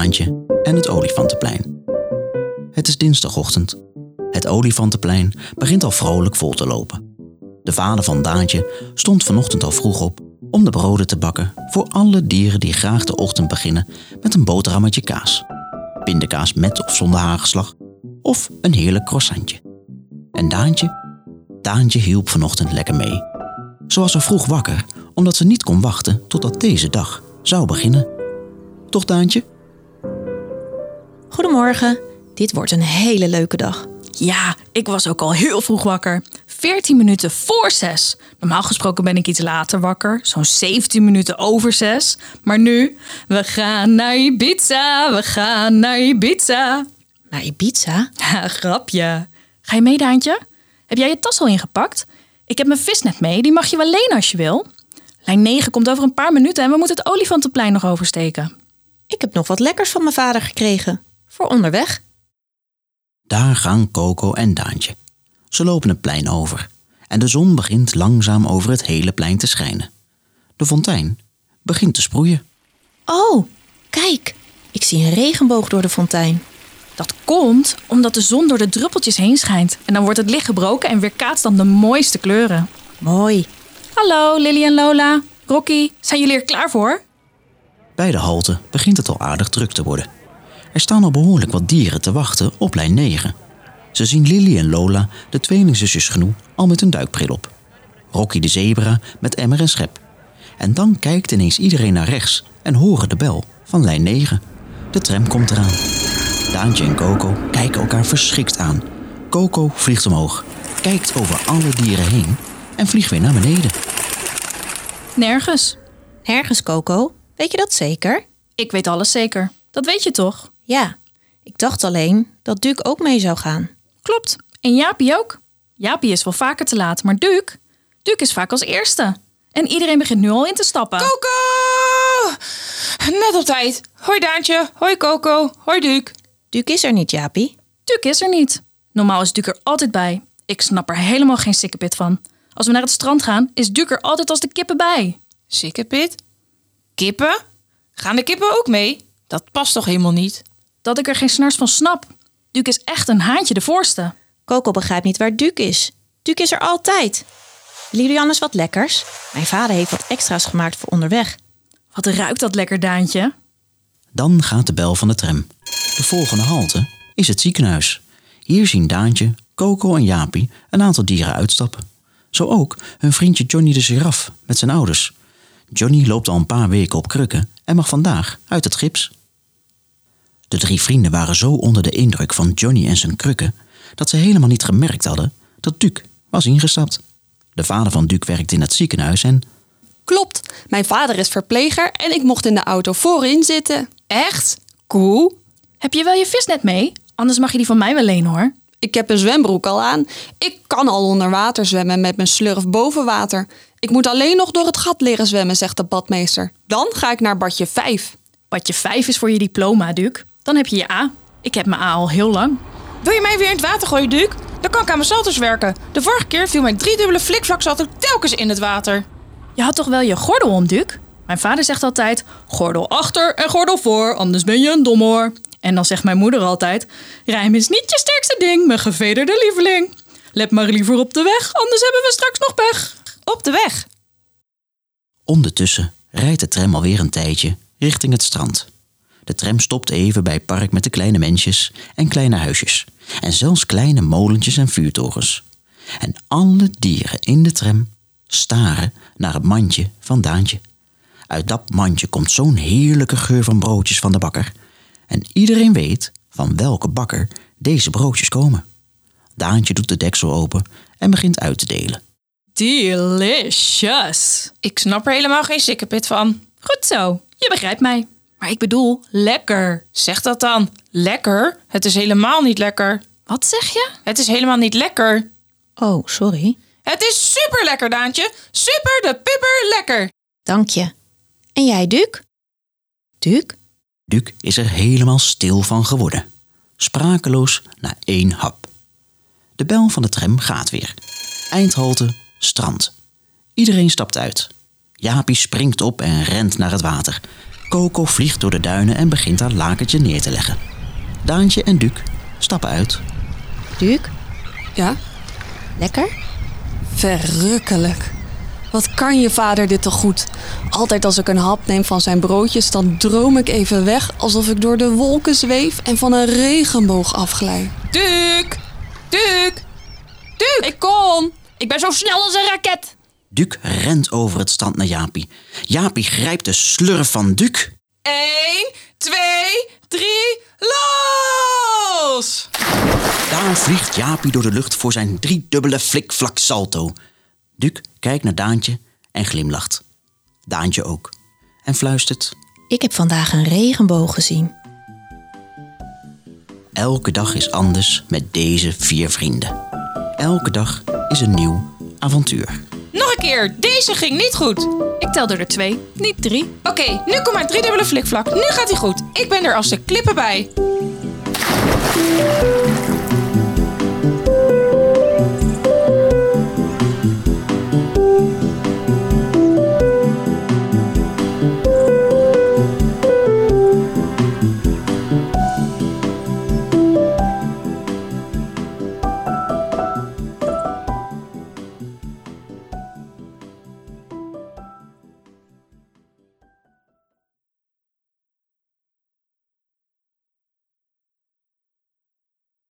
En het Olifantenplein. Het is dinsdagochtend. Het Olifantenplein begint al vrolijk vol te lopen. De vader van Daantje stond vanochtend al vroeg op om de broden te bakken voor alle dieren die graag de ochtend beginnen met een boterhammetje kaas. Pindakaas met of zonder hagelslag of een heerlijk croissantje. En Daantje? Daantje hielp vanochtend lekker mee. Ze was er vroeg wakker omdat ze niet kon wachten totdat deze dag zou beginnen. Toch Daantje? Goedemorgen. Dit wordt een hele leuke dag. Ja, ik was ook al heel vroeg wakker. 14 minuten voor zes. Normaal gesproken ben ik iets later wakker. Zo'n 17 minuten over zes. Maar nu, we gaan naar Ibiza. We gaan naar Ibiza. Naar Ibiza? Ja, grapje. Ga je mee, Daantje? Heb jij je tas al ingepakt? Ik heb mijn visnet mee. Die mag je wel lenen als je wil. Lijn 9 komt over een paar minuten en we moeten het olifantenplein nog oversteken. Ik heb nog wat lekkers van mijn vader gekregen. Voor onderweg. Daar gaan Coco en Daantje. Ze lopen het plein over en de zon begint langzaam over het hele plein te schijnen. De fontein begint te sproeien. Oh, kijk. Ik zie een regenboog door de fontein. Dat komt omdat de zon door de druppeltjes heen schijnt. En dan wordt het licht gebroken en weerkaatst dan de mooiste kleuren. Mooi. Hallo, Lily en Lola. Rocky, zijn jullie er klaar voor? Bij de halte begint het al aardig druk te worden. Er staan al behoorlijk wat dieren te wachten op lijn 9. Ze zien Lily en Lola, de tweelingzusjes Genoe, al met een duikbril op. Rocky de zebra met emmer en schep. En dan kijkt ineens iedereen naar rechts en horen de bel van lijn 9. De tram komt eraan. Daantje en Coco kijken elkaar verschrikt aan. Coco vliegt omhoog, kijkt over alle dieren heen en vliegt weer naar beneden. Nergens. Nergens, Coco. Weet je dat zeker? Ik weet alles zeker. Dat weet je toch? Ja. Ik dacht alleen dat Duke ook mee zou gaan. Klopt. En Jaapie ook. Jaapie is wel vaker te laat, maar Duke? Duke is vaak als eerste. En iedereen begint nu al in te stappen. Coco! Net op tijd. Hoi Daantje, hoi Coco, hoi Duke. Duke is er niet, Jaapie. Duke is er niet. Normaal is Duke er altijd bij. Ik snap er helemaal geen sikkepit van. Als we naar het strand gaan, is Duke er altijd als de kippen bij. Sikkepit? Kippen? Gaan de kippen ook mee? Dat past toch helemaal niet? Dat ik er geen snars van snap. Duke is echt een haantje de voorste. Coco begrijpt niet waar Duke is. Duke is er altijd. Lilian is wat lekkers. Mijn vader heeft wat extra's gemaakt voor onderweg. Wat ruikt dat lekker, Daantje? Dan gaat de bel van de tram. De volgende halte is het ziekenhuis. Hier zien Daantje, Coco en Jaapie een aantal dieren uitstappen. Zo ook hun vriendje Johnny de giraf met zijn ouders. Johnny loopt al een paar weken op krukken en mag vandaag uit het gips. De drie vrienden waren zo onder de indruk van Johnny en zijn krukken dat ze helemaal niet gemerkt hadden dat Duke was ingestapt. De vader van Duke werkt in het ziekenhuis en Klopt, mijn vader is verpleger en ik mocht in de auto voorin zitten. Echt? Cool. Heb je wel je visnet mee? Anders mag je die van mij wel lenen hoor. Ik heb een zwembroek al aan. Ik kan al onder water zwemmen met mijn slurf boven water. Ik moet alleen nog door het gat leren zwemmen, zegt de badmeester. Dan ga ik naar badje 5. Badje 5 is voor je diploma, Duke. Dan heb je je A. Ik heb mijn A al heel lang. Wil je mij weer in het water gooien, Duke? Dan kan ik aan mijn salters werken. De vorige keer viel mijn driedubbele flikvlaksalto telkens in het water. Je had toch wel je gordel om, Duke? Mijn vader zegt altijd: gordel achter en gordel voor, anders ben je een domhoor. En dan zegt mijn moeder altijd: rijm is niet je sterkste ding, mijn gevederde lieveling. Let maar liever op de weg, anders hebben we straks nog pech. Op de weg. ondertussen rijdt de tram alweer een tijdje richting het strand. De tram stopt even bij het park met de kleine mensjes en kleine huisjes. En zelfs kleine molentjes en vuurtorens. En alle dieren in de tram staren naar het mandje van Daantje. Uit dat mandje komt zo'n heerlijke geur van broodjes van de bakker. En iedereen weet van welke bakker deze broodjes komen. Daantje doet de deksel open en begint uit te delen. Delicious. Ik snap er helemaal geen sikkepit van. Goed zo, je begrijpt mij. Maar ik bedoel, lekker. Zeg dat dan. Lekker? Het is helemaal niet lekker. Wat zeg je? Het is helemaal niet lekker. Oh, sorry. Het is super lekker, Daantje. Super de pupper lekker. Dank je. En jij, Duke? Duke? Duke is er helemaal stil van geworden. Sprakeloos na één hap. De bel van de tram gaat weer. Eindhalte, strand. Iedereen stapt uit. Jaapie springt op en rent naar het water. Coco vliegt door de duinen en begint haar lakertje neer te leggen. Daantje en Duc stappen uit. Duc, Ja? lekker? Verrukkelijk. Wat kan je vader dit toch goed? Altijd als ik een hap neem van zijn broodjes, dan droom ik even weg alsof ik door de wolken zweef en van een regenboog afglij. Duc! Duc! Duc! Ik kom! Ik ben zo snel als een raket! Duc rent over het strand naar Jaapie. Jaapie grijpt de slurf van Duc. 1, 2, 3, los! Daar vliegt Jaapie door de lucht voor zijn driedubbele flikvlak salto. Duc kijkt naar Daantje en glimlacht. Daantje ook. En fluistert. Ik heb vandaag een regenboog gezien. Elke dag is anders met deze vier vrienden. Elke dag is een nieuw avontuur. Nog een keer, deze ging niet goed. Ik telde er twee, niet drie. Oké, nu komt mijn driedubbele flikvlak. Nu gaat hij goed. Ik ben er als de klippen bij.